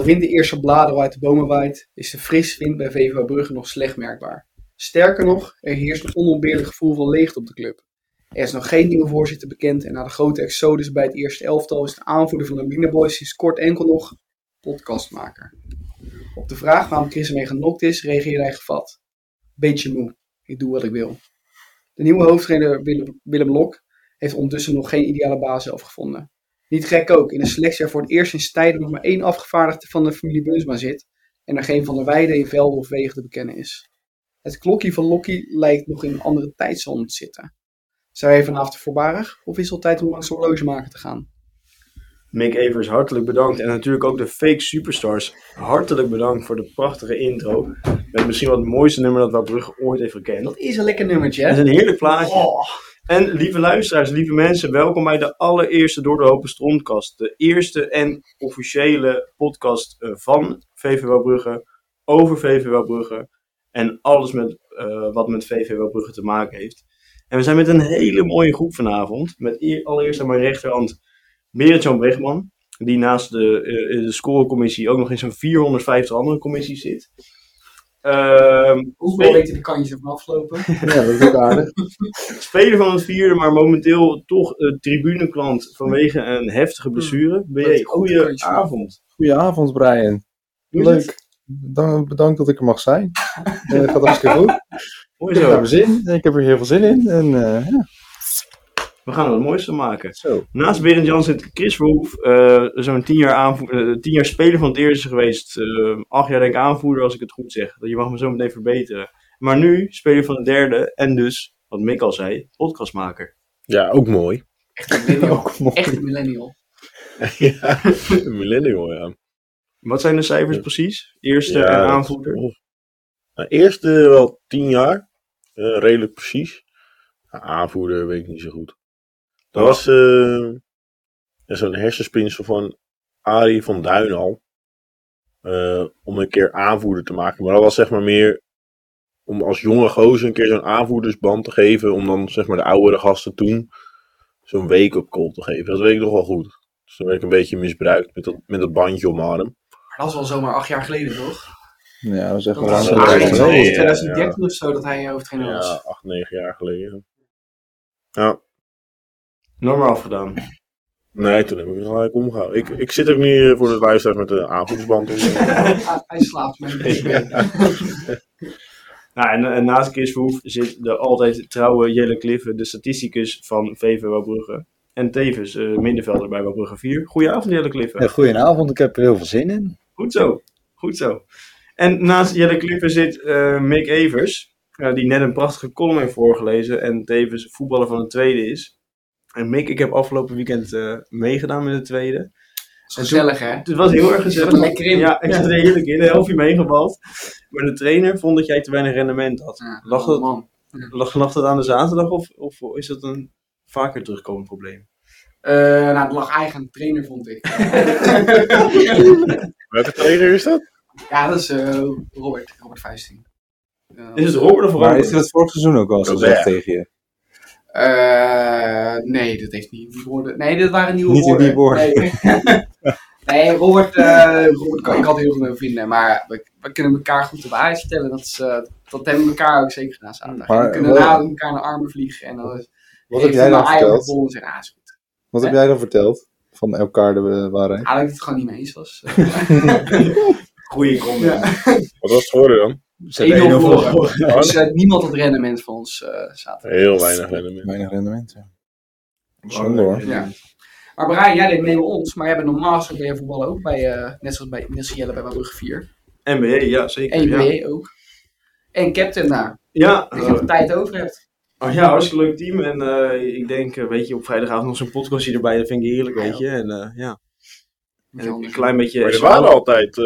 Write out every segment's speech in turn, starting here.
Terwijl de de eerste bladeren uit de bomen waait, is de frisse wind bij VVO Brugge nog slecht merkbaar. Sterker nog, er heerst een onontbeerlijk gevoel van leegte op de club. Er is nog geen nieuwe voorzitter bekend en na de grote exodus bij het eerste elftal is de aanvoerder van de Mine Boys sinds kort enkel nog podcastmaker. Op de vraag waarom Chris ermee genokt is, reageerde hij gevat. Beetje moe, ik doe wat ik wil. De nieuwe hoofdtrainer Willem, Willem Lok heeft ondertussen nog geen ideale baas zelf gevonden. Niet gek ook, in een selectiejaar voor het eerst sinds tijden nog maar één afgevaardigde van de familie Bunsma zit en er geen van de weiden in velden of wegen te bekennen is. Het klokje van Lokkie lijkt nog in een andere tijdzone te zitten. Zijn wij vanavond voorbarig of is het al tijd om langs de horlogemaker te gaan? Mick Evers, hartelijk bedankt. En natuurlijk ook de fake superstars. Hartelijk bedankt voor de prachtige intro. Met misschien wel het mooiste nummer dat Wouwbrugge ooit heeft gekend. Dat is een lekker nummertje, hè? is een heerlijk plaatje. Oh, En lieve luisteraars, lieve mensen, welkom bij de allereerste Door de Hopen Stromkast. De eerste en officiële podcast eh, van VV Wouwbrugge, over VV Wouwbrugge en alles met, eh, wat met VV Wouwbrugge te maken heeft. En we zijn met een hele mooie groep vanavond. Met eer- allereerst aan mijn rechterhand Berend-Jan Bregman, die naast de, eh, de scorecommissie ook nog in zo'n 450 andere commissies zit. Ehm, hoeveel weten de kantjes ervan aflopen? Ja, dat is ook aardig. Speler van het vierde, maar momenteel toch uh, tribuneklant vanwege een heftige blessure. Je is ook een goeie avond. Goedenavond, Brian. Het? Leuk. Dan, bedankt dat ik er mag zijn. Eh, Het gaat hartstikke goed. Mooi Ik heb er zin. Ik heb er heel veel zin in. En eh, ja, We gaan er wat moois van maken. zo. Naast Berend Jan zit Chris Verhoef, eh, zo'n tien jaar, aanvo- eh, tien jaar speler van het eerste geweest. eh, acht jaar denk ik aanvoerder als ik het goed zeg. Je mag me zo meteen verbeteren. Maar nu speler van het derde en dus, wat Mick al zei, podcastmaker. Ja, ook mooi. Echt een millennial. Ook mooi. Echt een millennial. ja, een millennial, ja. Wat zijn de cijfers precies? Eerste Ja, en aanvoerder? Nou, eerst eh, wel tien jaar. Eh, redelijk precies. Nou, aanvoerder weet ik niet zo goed. Dat was eh, zo'n hersenspinsel van Arie van Duin al. Eh, om een keer aanvoerder te maken. Maar dat was zeg maar meer om als jonge gozer een keer zo'n aanvoerdersband te geven. Om dan zeg maar de oudere gasten toen zo'n week op call te geven. Dat weet ik nog wel goed. Dus dan werd ik een beetje misbruikt met dat, met dat bandje om mijn arm. Maar dat is wel zomaar acht jaar geleden, toch? Ja, dat is echt Dat wel was lang geleden. geleden, geleden. 2013 of zo, dat hij hoofdtrainer was. Ja, acht, negen jaar geleden. Ja. Normaal afgedaan. Nee, toen heb ik er gelijk omgehouden. Ik, ik zit ook niet eh, voor de luisteraars met de aanvoersband. om. Hij- slaapt met Nou, en, en naast Chris Verhoef zit de altijd trouwe Jelle Cliffen, de statisticus van VV Wouwbrugge. En tevens eh middenvelder bij Wouwbrugge 4. Goedenavond Jelle Cliffen. Ja, goedenavond, ik heb er heel veel zin in. Goed zo, goed zo. En naast Jelle Cliffen zit eh, Mick Evers, eh, die net een prachtige column heeft voorgelezen en tevens voetballer van de tweede is. En Mick, ik heb afgelopen weekend eh, meegedaan met de tweede. Gezellig, hè? Het was heel erg gezellig. Er lekker in. Ja, ik zat er heerlijk in. Een helftje meegebald. Maar de trainer vond dat jij te weinig rendement had. Ja, Lag oh, dat- man. Lag, lag dat aan de zaterdag of, of is dat een vaker terugkomend probleem? Eh, nou, het lag eigenlijk aan de trainer, vond ik. Welke trainer is dat? ja, dat is eh, Robert. Robert Vuisting. Eh, Is het Robert of Maar Robert? is dat vorig seizoen ook al zo tegen je? Eh, nee, dat heeft niet die woorden. Nee, dat waren nieuwe Niet in woorden. die woorden. Nee, nee Robert, eh, Robert kan ik altijd heel goed mee vinden. Maar we, we kunnen elkaar goed de waarheid vertellen. Dat, is, eh, dat hebben we elkaar ook zeker gedaan. Maar we kunnen na elkaar naar armen vliegen. En dan Wat heb jij dan verteld? en ah, is goed. Wat heb jij dan verteld? Van elkaar de waarheid? Ah, dat ik het gewoon niet mee eens was. Goeie comment. Ja. Wat was het geworden dan? Ze hebben 1-0 verloren. Dus eh, niemand had rendement van ons eh zaterdag. Heel weinig rendement. Weinig rendement, ja. Zonde hoor. Ja. Maar Brian, jij deed mee met ons, maar jij bent normaal gesproken bij voetballen ook bij, eh, net zoals bij Niels Jelle bij Brugge 4. NBA, ja zeker. En ja. je ook. En captain daar. Ja, Dat je nog tijd over hebt. oh, ja, hartstikke leuk team. En eh, ik denk, eh, weet je, op vrijdagavond nog zo'n podcastje erbij. Dat vind ik heerlijk, weet je. En eh, ja, en een anders klein beetje... Maar er waren altijd uh,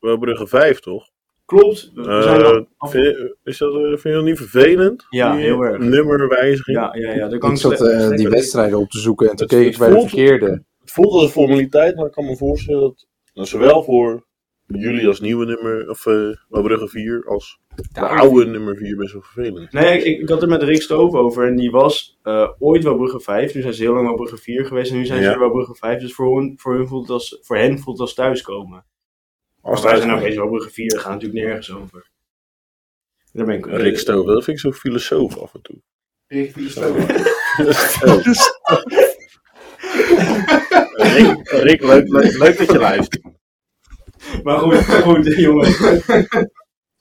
wel Brugge 5, toch? Klopt. We zijn Eh, al af- vind, je, is dat, eh, vind je dat niet vervelend? Ja, heel erg. Nummerwijziging? Ja, ja, ja. Ik zat eh, die wedstrijden op te zoeken en toen keek ik het bij de verkeerde. Het voelt als een formaliteit, maar ik kan me voorstellen dat, dat zowel voor jullie als nieuwe nummer, of uh, Brugge 4, als de oude nummer 4 best wel vervelend. Nee, ik, ik had er met Rick Stoof over en die was eh, ooit wel Brugge 5. Nu zijn ze heel lang wel Brugge 4 geweest en nu zijn ze Ja. weer wel Brugge 5. Dus voor, hun, voor, hun voelt het als, voor hen voelt het als thuiskomen. Als wij zijn nou opeens wel Brugge 4, gaan natuurlijk nergens over. Daar ben ik... Rick Stover, dat vind ik zo'n filosoof af en toe. Rick Philosoph. Rick, Rick leuk, leuk, leuk dat je luistert. Maar goed, goed jongens.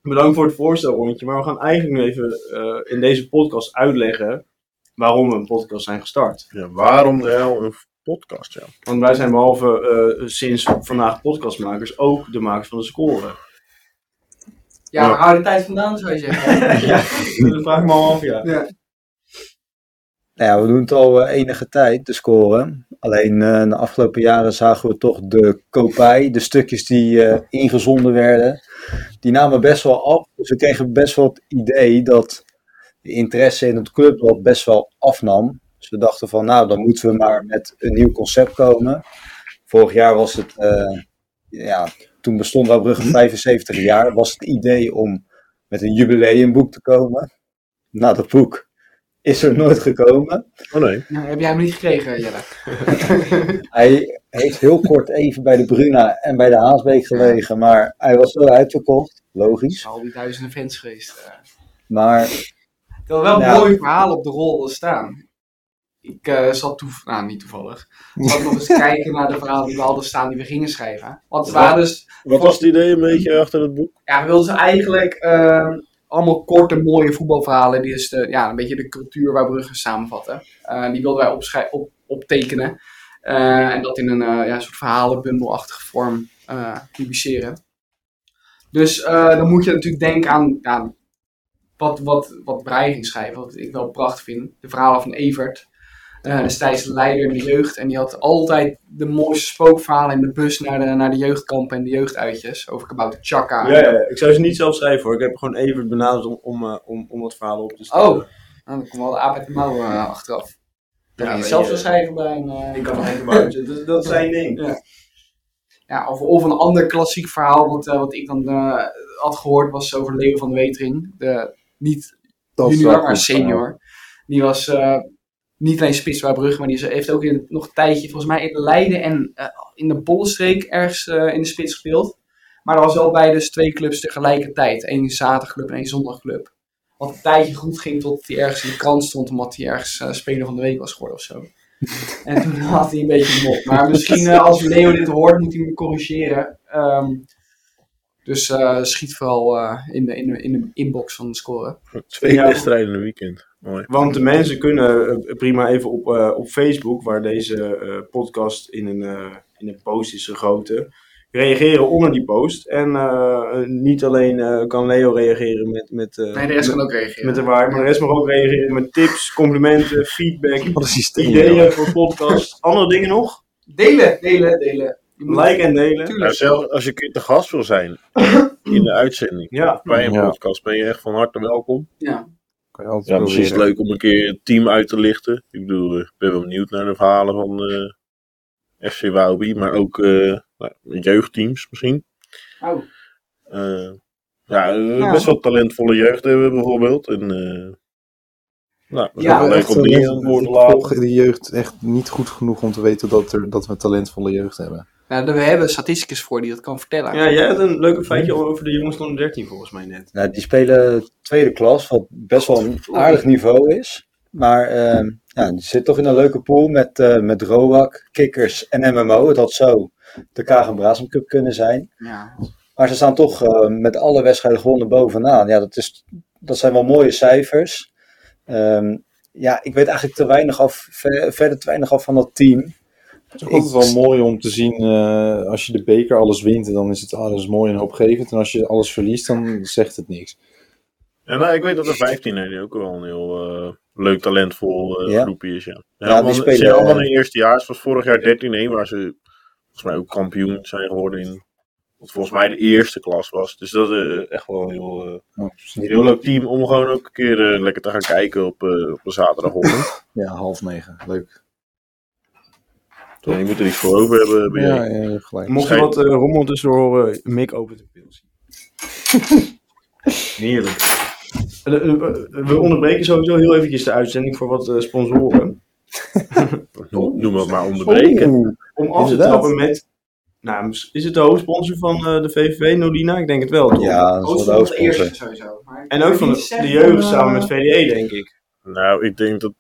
Bedankt voor het voorstelrondje. Maar we gaan eigenlijk nu even eh, in deze podcast uitleggen waarom we een podcast zijn gestart. Ja, waarom de hel een podcast, ja. Want wij zijn behalve eh, sinds vandaag podcastmakers ook de makers van de score. Ja, waar hou de tijd vandaan, zou je zeggen. ja, dat vraag ik me al af, ja. Ja. Nou ja, we doen het al eh, enige tijd, de scoren. Alleen eh, de afgelopen jaren zagen we toch de kopij, de stukjes die eh, ingezonden werden, die namen best wel af. Dus we kregen best wel het idee dat de interesse in het clubblad best wel afnam. Dus we dachten van, nou, dan moeten we maar met een nieuw concept komen. Vorig jaar was het, ja, toen bestond Wouwbrugge 75 jaar, was het idee om met een jubileumboek te komen. Nou, dat boek is er nooit gekomen. Oh nee. Nou, heb jij hem niet gekregen, Jelle? Hij heeft heel kort even bij de Bruna en bij de Haasbeek gelegen, maar hij was zo uitverkocht. Logisch. Al die duizenden fans geweest. eh. Maar Terwijl wel Ja. mooie verhalen op de rol staan. Ik eh, zat toevallig, nou niet toevallig, zat nog eens kijken naar de verhalen die we hadden staan die we gingen schrijven. Want het waren dus, Wat was het idee een beetje achter het boek? ja, we wilden ze eigenlijk eh, allemaal korte mooie voetbalverhalen, die dus de, ja, een beetje de cultuur waar Brugge samenvatten. Eh, die wilden wij op, optekenen. Eh, en dat in een eh, ja, soort verhalenbundelachtige vorm publiceren. Dus dan moet je natuurlijk denken aan ja, wat, wat, wat schrijven, wat ik wel prachtig vind. De verhalen van Evert, destijds de leider in de jeugd. En die had altijd de mooiste spookverhalen in de bus naar de, naar de jeugdkampen en de jeugduitjes. Over Kabouter Chaka. Ja, ja, ik zou ze niet zelf schrijven hoor. Ik heb gewoon even benaderd om, om, eh, om, om dat verhaal op te stellen. Oh, nou, dan komt wel de aap uit de mouw eh, achteraf. Ja, ga je zelf je, zo schrijven bij een... Ik kan geen buiten. Dat, dat is zijn ding. Ja. Ja, of, of een ander klassiek verhaal wat, wat ik dan eh, had gehoord was over Leo van de Wetering. De, niet Dat is junior, wel maar senior. Die was eh, niet alleen spits bij Brugge, maar die heeft ook in, nog een tijdje, volgens mij in Leiden en eh, in de Bollenstreek ergens eh, in de spits gespeeld. Maar dat was wel bij dus twee clubs tegelijkertijd. Eén zaterdagclub en één zondagclub. Wat een tijdje goed ging tot hij ergens in de krant stond omdat hij ergens eh, speler van de week was geworden of zo. En toen had hij een beetje een mop. Maar misschien als Leo dit hoort, moet hij me corrigeren. Ehm, dus eh, schiet vooral eh, in, de, in, de, in de inbox van de score. Twee Ja. wedstrijden in een weekend. Mooi. Want de mensen kunnen eh, prima even op, eh, op Facebook, waar deze eh, podcast in een, in een post is gegoten, reageren onder die post. En eh, niet alleen eh, kan Leo reageren met, met, eh, Nee, de rest met, kan ook reageren. met de waar, maar de rest mag ook reageren met tips, complimenten, feedback, systeem. ideeën voor podcast. Andere dingen nog? Delen, delen, delen. Like en delen. Tuurlijk. Nou, zelfs als je te gast wil zijn in de uitzending Ja. bij een Ja. podcast, ben je echt van harte welkom. Ja. Kan je altijd Ja, misschien is het leuk om een keer het team uit te lichten. Ik bedoel, eh, ik ben wel benieuwd naar de verhalen van eh, FC Waalby, maar ook eh, nou, jeugdteams misschien. Oh. Eh, ja, Ja. best wel talentvolle jeugd hebben we bijvoorbeeld. En, eh, nou, dat is Ja, wel leuk Echt, om die aan het woord te ik laten. volg de jeugd echt niet goed genoeg om te weten dat, er, dat we talentvolle jeugd hebben. Nou, we hebben statisticus voor die dat kan vertellen. Ja, jij had een leuke feitje over de jongens van de 13 volgens mij net. nou, die spelen tweede klas, wat best wel een aardig niveau is. Maar ehm, ja, die zit toch in een leuke pool met, eh met Roak, Kikkers en MMO. Het had zo de Kagen Brasem Cup kunnen zijn. Ja. Maar ze staan toch eh, met alle wedstrijden gewonnen bovenaan. Ja, dat, is, dat zijn wel mooie cijfers. Ehm, ja, ik weet eigenlijk te weinig af, ver- verder te weinig af van dat team. Het is ook altijd wel mooi om te zien, eh, als je de beker alles wint, dan is het alles mooi en hoopgevend. En als je alles verliest, dan zegt het niks. Ja, nou, ik weet dat de 15 die ook wel een heel eh, leuk, talentvol eh, Ja. groepje is. Ja, ja, Ja, die want spelen, ze zijn allemaal in het eerste jaar. Het was vorig jaar 13-1, waar ze volgens mij ook kampioen zijn geworden in wat volgens mij de eerste klas was. Dus dat is echt wel een heel, eh, Ja, heel leuk team om gewoon ook een keer lekker te gaan kijken op, eh, op een zaterdagochtend. Ja, half negen. Leuk. Ja, je moet er iets voor over hebben. Ja, ja, gelijk. Mocht je wat eh, rommel tussendoor horen, Mick opent de pils. Heerlijk. Eh, eh, We onderbreken sowieso heel eventjes de uitzending voor wat eh, sponsoren. Noem, noem het maar onderbreken. Om af te trappen met Nou, is het de hoofdsponsor van eh, de VVV, Nolina? Ik denk het wel, toch? Ja, dat is wel de Oost de eerste hoofdsponsor. sowieso. Maar En ook van de, de jeugd samen met VDE, denk ik. Nou, ik denk dat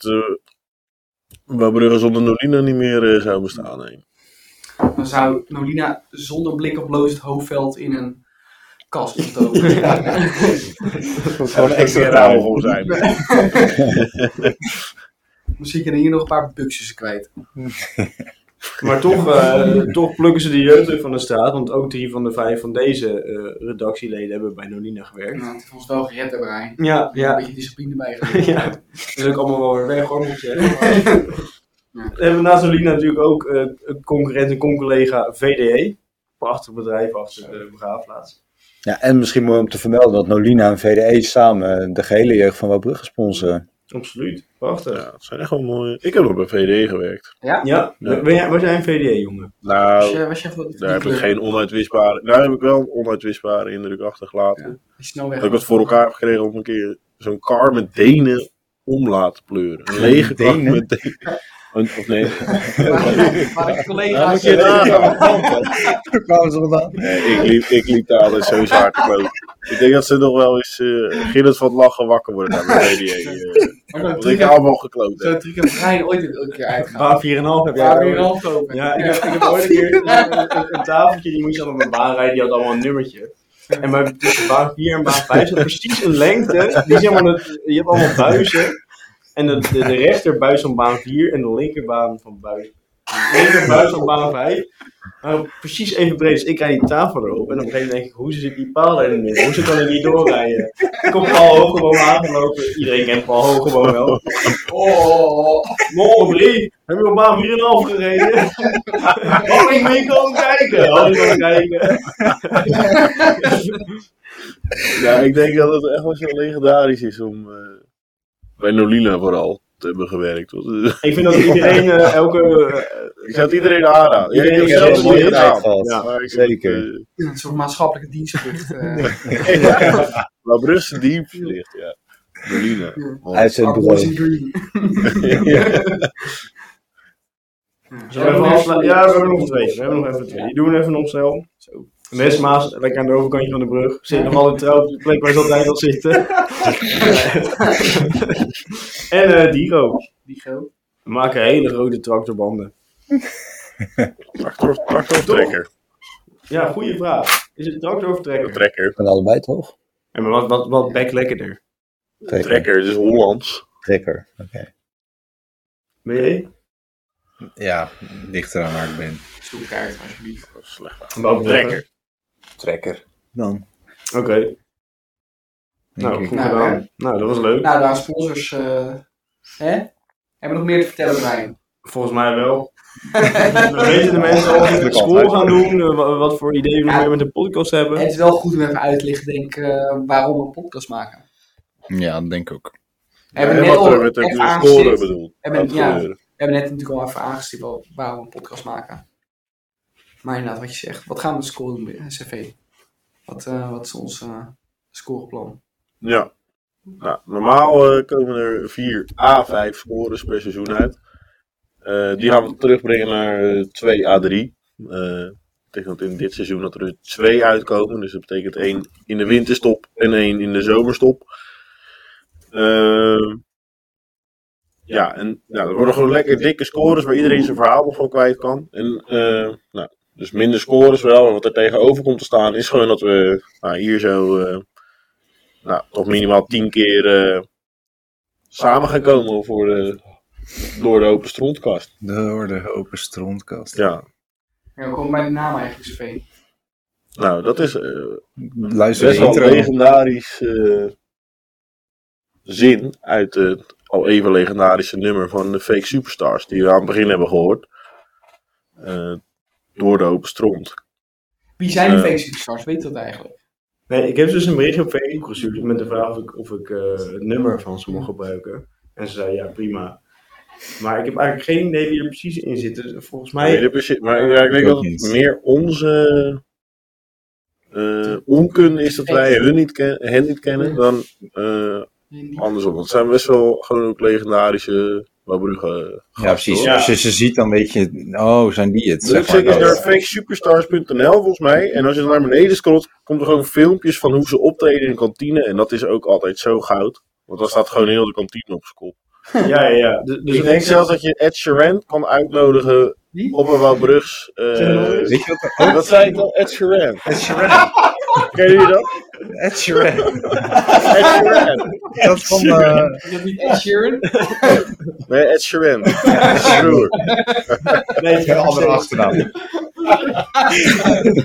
Wouwbrugge zonder Nolina niet meer eh, zou bestaan. Nee. Dan zou Nolina zonder blik op Loos het hoofdveld in een kast gestoken. Gewoon een extra raam voor zijn. Misschien kunnen hier nog een paar buksjes kwijt. Maar toch, eh, toch plukken ze de jeugd van de straat. Want ook drie van de vijf van deze eh, redactieleden hebben bij Nolina gewerkt. Nou, het heeft ons wel gered, hè, Brian. Ja, Een ja. beetje discipline bijgelegd. ja. Dat is ook allemaal wel weer weg, hoor, moet zeggen. Maar- We hebben naast Nolina natuurlijk ook eh, een concurrent en con-collega VDE. Prachtig bedrijf achter de begraafplaats. Ja, en misschien mooi om te vermelden dat Nolina en VDE samen de gehele jeugd van Wouwbrugge sponsoren. Absoluut, prachtig. Ja, dat zijn echt wel mooie. Ik heb nog bij VD gewerkt. Ja? Ja, Ja. Ben jij, was jij een VDE-jongen? Was Nou, je, was je daar heb ik geen onuitwisbare. Daar heb ik wel een onuitwisbare indruk achtergelaten. Die snel weg. Dat ik het voor elkaar heb gekregen om een keer zo'n kar met Denen om laten pleuren. Een lege kar Denen? met Denen. Of nee, waar ik collega's... moet je nee ik, liep, ik liep daar altijd zo zwaar te. Ik denk dat ze nog wel eens uh, gillend van het lachen wakker worden bij VDA. Uh, Maar want truc ik heb- allemaal gekloot heb. Zo'n truc heb Brian ooit een keer uitgehaald. Baan 4,5 heb jij. Waar ook. weer een half kopen. Ja, ik heb, ik heb ooit een keer een, een, een tafeltje, die moest je dan op mijn baan rijden, die had allemaal een nummertje. En bij tussen baan 4 en baan 5 zat precies een lengte, die zeg maar, dat, je hebt allemaal buizen. En de, de, de van baan 4 en de linkerbaan van buis. De linkerbuis van baan 5. waren precies even breed. Dus ik rijd die tafel erop. En op een gegeven moment denk ik, hoe zit die paal er in het midden? Hoe kan ik niet doorrijden? Ik kom Paul Hooggewoon aangelopen. Iedereen kent Paul Hooggewoon wel. Oh, Mol, Brie, heb je op baan 4,5 gereden? Oh, ik moet komen kijken. Oh, ik kijken. Ja, ik denk dat het echt wel zo legendarisch is om uh, bij Nolina vooral te hebben gewerkt. Ik vind dat iedereen uh, elke... Uh, ik zou het iedereen aanraden. Iedereen heeft een mooie. Ja, maar Zeker. het, een soort maatschappelijke dienstplicht. eh. uh, Maar Brussel diep ligt, ja. Nolina. Uit zijn Our bureau. boys in green. Zullen we even afsluiten? Ja, we hebben nog twee. We hebben nog even twee. Die doen we even nog snel. Zo. Westmaas, lekker aan de overkantje van de brug. Zit nog altijd trouw op de plek waar ze altijd al zitten. en uh, Diro. Die go. We maken hele rode tractorbanden. Tractor, tractortrekker. Ja, goede vraag. Is het tractor of trekker? Trekker. Van allebei toch? Maar wat, wat, wat back lekkerder? Trekker. Trekker, het is Hollands. Trekker. Oké. Ben je? Ja, dichter aan waar ik ben. Zoek kaart, alsjeblieft. Slecht. Maar ook trekker. Trekker. Dan. Oké, nou goed Nou, gedaan. hè? Nou, dat was leuk. Nou, daar sponsors. eh hè? Hebben we nog meer te vertellen, Brian? Volgens mij wel. We weten de mensen al met school gaan doen, eh, wa- wat voor ideeën we nog Ja. meer met de podcast hebben. Het is wel goed om even uit te leggen, denk ik, eh, waarom we een podcast maken. Ja, dat denk ik ook. We hebben net wat al met de even scoren aangestipt. bedoeld. We hebben, ja, we hebben net natuurlijk al even aangestipt waarom we een podcast maken. Maar inderdaad, wat je zegt. Wat gaan we scoren doen bij CV? Wat, eh, wat is ons eh, scoreplan? Ja. Nou, normaal eh, komen er 4 A5 scores per seizoen uit. Eh, die gaan we terugbrengen naar eh, 2 A3. Eh ik denk dat in dit seizoen dat er 2 uitkomen. Dus dat betekent 1 in de winterstop en 1 in de zomerstop. Eh, ja, en nou, er worden gewoon lekker dikke scores waar iedereen zijn verhaal van kwijt kan. En, eh, nou, dus minder scores wel. En wat er tegenover komt te staan is gewoon dat we nou, hier zo eh, nou, toch minimaal 10 keer eh, samen gaan komen voor de, door de open strontkast. Door de open strontkast. Ja, Ja, bij de naam eigenlijk, CV. nou dat is eh, Luister best wel legendarisch eh, zin uit het al even legendarische nummer van de Fake Superstars die we aan het begin hebben gehoord. Door de open stront. Wie zijn die Eh. fake superstars? Weet je dat eigenlijk? Nee, ik heb dus een berichtje op Facebook gestuurd met de vraag of ik, of ik eh, het nummer van ze mocht gebruiken. En ze zei ja, prima. Maar ik heb eigenlijk geen idee wie er precies in zit. Dus volgens Nee, mij. dat precies- maar ja, ik denk ook dat het meer onze eh onkunde is dat wij hun niet ken, hen niet kennen dan eh, andersom. Want het zijn best wel gewoon ook legendarische Wouwbrugge Ja, precies. Ja. Als je ze ziet, dan weet je, oh, zijn die het? Dus Zeg maar. eens naar fakesuperstars.nl volgens mij. En als je naar beneden scrolt, komt er gewoon filmpjes van hoe ze optreden in de kantine. En dat is ook altijd zo goud. Want dan staat gewoon heel de kantine op school. Ja, ja, ja. Dus, dus ik denk zelfs dat je Ed Sheeran kan uitnodigen Wie? op een Wouwbrugs. eh Weet je wat? wat zei ik dan? Ed Sheeran. Ed Sheeran. Kennen jullie dat? Ed Sheeran. Ed Sheeran. Dat is van... eh, Is dat niet Ed Sheeran? Nee, Ed Sheeran. Broer. Nee, een andere achternaam.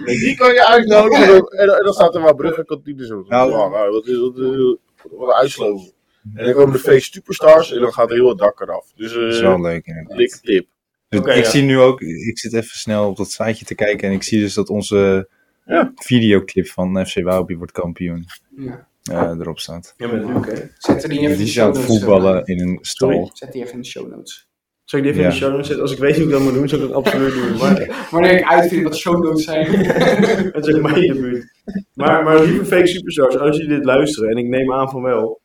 Die kan je uitnodigen. En dan, staat er Wouwbrugge kantine zo. Nou. Nou, nou, wat is eh, Wat een uitsloven. En dan komen de face superstars en dan gaat heel het dak eraf. Dus Dat is eh wel leuk, dikke tip. Dus ik ja. zie nu ook, ik zit even snel op dat siteje te kijken en ik zie dus dat onze Ja. videoclip van FC Waalby wordt kampioen Ja. eh, erop staat. Ja, met oké. Zet er die even in Die de show het notes. voetballen in een Sorry? stal. Zet die even in de show notes. Zal ik die even in de show notes zetten? Als ik weet hoe ik dat moet doen, zal ik dat absoluut doen. Maar Wanneer ik uitvind wat show notes zijn. het is maar in de buurt. Maar, maar lieve fake superstars, als jullie dit luisteren, en ik neem aan van wel,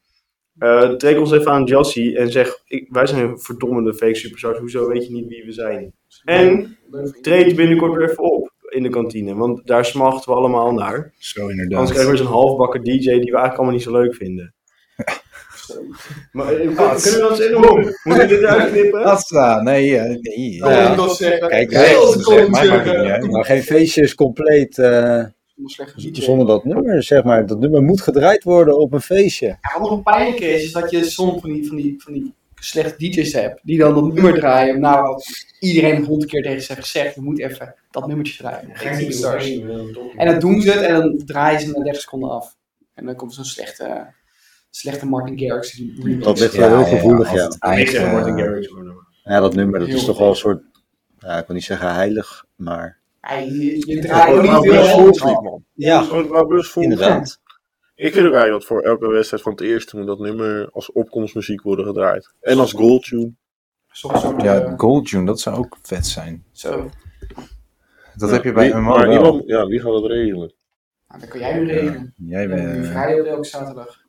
eh trek ons even aan Jassie en zeg, ik, wij zijn verdommende fake superstars, hoezo weet je niet wie we zijn? En treed binnenkort weer even op in de kantine, want daar smachten we allemaal naar. Zo Anders inderdaad. krijgen we zo'n halfbakken DJ die we eigenlijk allemaal niet zo leuk vinden. Maar eh, kunnen we dat zeggen? Waarom? Moet ik dit eruit knippen? Asta, nee, eh, nee. Ja. Kijk, hij. Maar geen feestje is compleet eh, DJ. zonder dat nummer, zeg maar. Dat nummer moet gedraaid worden op een feestje. Ja, wat nog een pijnlijke is, is dat je soms van die, van die, van die slechte DJ's hebt, die dan dat nummer draaien. Nou, wat iedereen honderd keer tegen ze heeft gezegd, je moet even dat nummertje draaien. Geen superstars. En dan doen ze het en dan draaien ze na 30 seconden af. En dan komt zo'n slechte, slechte Martin Garrix remix. Dat ligt wel heel gevoelig, ja. eigen, zeg Martin eh, Garrix. Ja, dat nummer, dat Heel is toch wel een soort, ja, ik wil niet zeggen heilig, maar... Ja, je, je draait niet veel. man. Ja, inderdaad. Ik vind ook eigenlijk dat voor elke wedstrijd van het eerste moet dat nummer als opkomstmuziek worden gedraaid. En als goaltune. Soort, Ja, eh, Gold Tune, dat zou ook vet zijn. zo. Dat Ja, heb je bij wie- een iemand, ja, wie gaat dat regelen? Nou, dat kan jij nu regelen. Jij nu bent vrijdag elke zaterdag.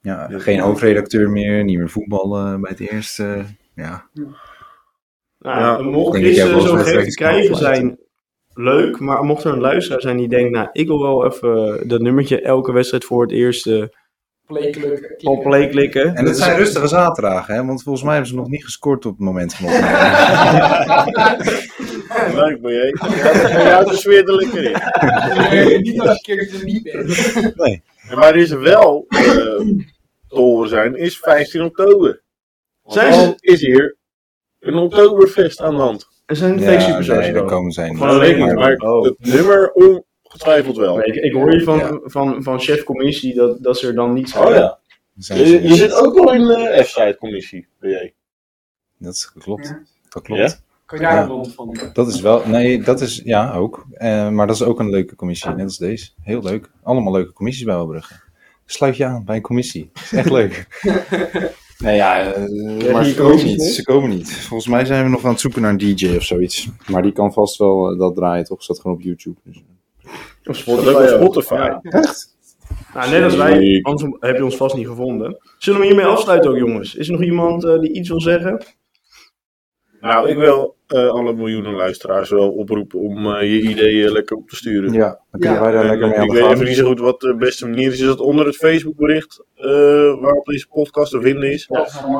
ja, geen hoofdredacteur meer, niet meer voetballen bij het eerste. Ja, Nou, Ja. mocht dat wel zo'n te krijgen zijn, leuk. Maar mocht er een luisteraar zijn die denkt, nou, ik wil wel even dat nummertje elke wedstrijd voor het eerste Play-kluk. op play klikken. En het zijn rustige zaterdagen, hè? want volgens mij hebben ze nog niet gescoord op het moment van opname. Leuk ben je. Ja, jou de sfeer er lekker in. Nee, niet als je een keer er niet bent. En waar is wel eh, te horen zijn, is 15 oktober. Zijn ze- is hier een Oktoberfest aan de hand. Er zijn Ja, superstars nee, daar dan. komen zij Of niet. dat weet ik niet, maar Oh. het nummer ongetwijfeld wel. Nee, ik, ik hoor hier van, Ja. van, van chef commissie dat, dat ze er dan niet zijn. Oh ja. Zijn Je, je zit ook wel in de F-site-commissie, ben jij. Dat is- klopt. Ja. Dat klopt. Ja? Kan je daar een rond van? Dat is wel, nee, dat is, ja, ook. Eh, maar dat is ook een leuke commissie, net als deze. Heel leuk. Allemaal leuke commissies bij Welbrugge. Sluit je aan bij een commissie. Dat is echt leuk. nee, ja, eh, maar die ze komen niet. Ze komen niet. Volgens mij zijn we nog aan het zoeken naar een DJ of zoiets. Maar die kan vast wel eh, dat draaien, toch? Staat gewoon op YouTube. Dus. Op Spotify. Leuk op Spotify. Ja. Echt? Nou, net als wij, anders heb je ons vast niet gevonden. Zullen we hiermee afsluiten ook, jongens? Is er nog iemand eh, die iets wil zeggen? Nou, ik wil eh, alle miljoenen luisteraars wel oproepen om eh, je ideeën lekker op te sturen. Ja, dan kunnen Ja. wij daar En, lekker mee aan ik weet even niet zo goed wat de beste manier is. Is dat onder het Facebookbericht eh waarop deze podcast te vinden is?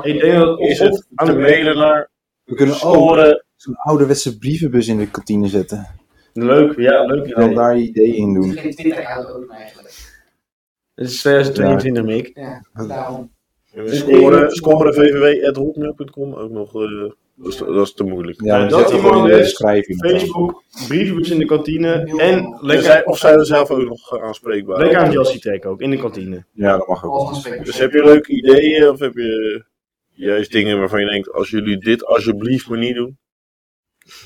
Ik denk dat Is of het aan de mailen naar We kunnen ook zo'n ouderwetse brievenbus in de kantine zetten. Leuk, ja, leuk En dan idee. daar je ideeën in doen. Geen Twitter ook eigenlijk. Het is 2022, Mick. Ja, daarom. En we Scoren, scoren vvw.hotmail.com ook nog. eh, dat, is, dat is te moeilijk. Ja, dan dat zetten gewoon in de is, beschrijving. Facebook, brievenbus in de kantine en lekker, zij, of zijn we zelf ook nog eh, aanspreekbaar? lekker aan Jassie trekken ook, in de kantine. Ja, dat mag ook. Dus heb je leuke ideeën of heb je juist dingen waarvan je denkt, als jullie dit alsjeblieft maar niet doen?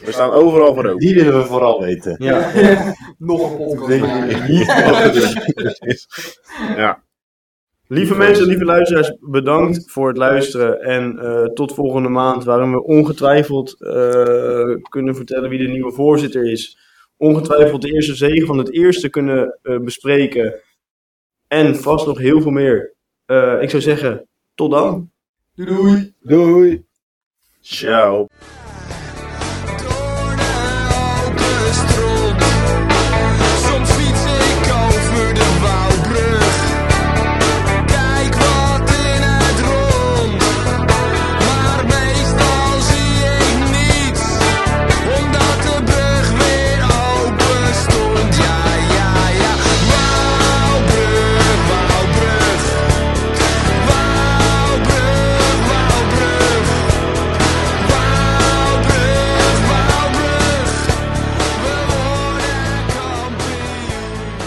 We staan overal voor open. Die willen we vooral weten. Ja. Nog een podcast. Maken. Ja, Lieve mensen, lieve luisteraars, bedankt voor het luisteren. En eh, tot volgende maand, waarin we ongetwijfeld eh, kunnen vertellen wie de nieuwe voorzitter is. Ongetwijfeld de eerste zegen van het eerste kunnen eh, bespreken. En vast nog heel veel meer. ik zou zeggen, tot dan. Doei. doei. Ciao.